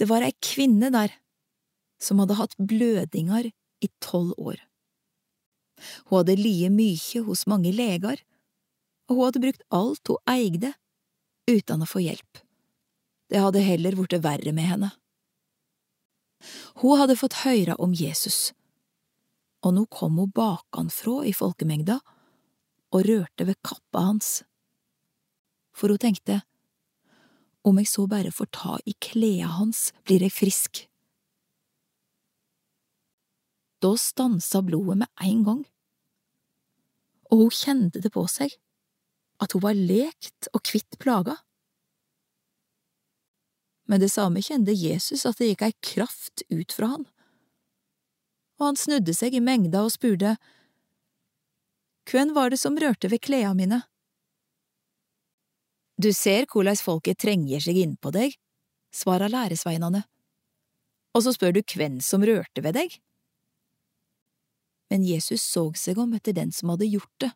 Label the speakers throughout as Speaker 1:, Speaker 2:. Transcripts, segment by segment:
Speaker 1: Det var ei kvinne der som hadde hatt blødingar i tolv år. Hun hadde liet mykje hos mange leger, og hun hadde brukt alt hun eide, uten å få hjelp. Det hadde heller blitt verre med henne. Hun hadde fått høre om Jesus, og nå kom hun bakanfrå i folkemengda og rørte ved kappa hans. For hun tenkte, om jeg så bare får ta i kleda hans, blir jeg frisk. Da stansa blodet med en gang, og hun kjente det på seg, at hun var lekt og kvitt plaga. Men det samme kjente Jesus at det gikk ei kraft ut fra han, og han snudde seg i mengda og spurte, Hvem var det som rørte ved kleda mine? Du ser korleis folket trenger seg innpå deg, svarer læresveinane, og så spør du hvem som rørte ved deg? Men Jesus så seg om etter den som hadde gjort det.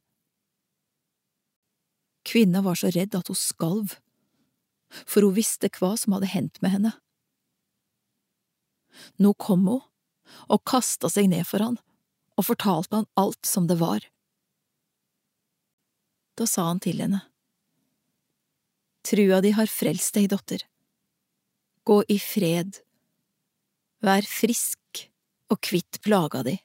Speaker 1: Kvinna var så redd at hun skalv, for hun visste hva som hadde hendt med henne. Nå kom hun og kasta seg ned for han og fortalte han alt som det var. Da sa han til henne, Trua di har frelst deg, dotter. Gå i fred, vær frisk og kvitt plaga di.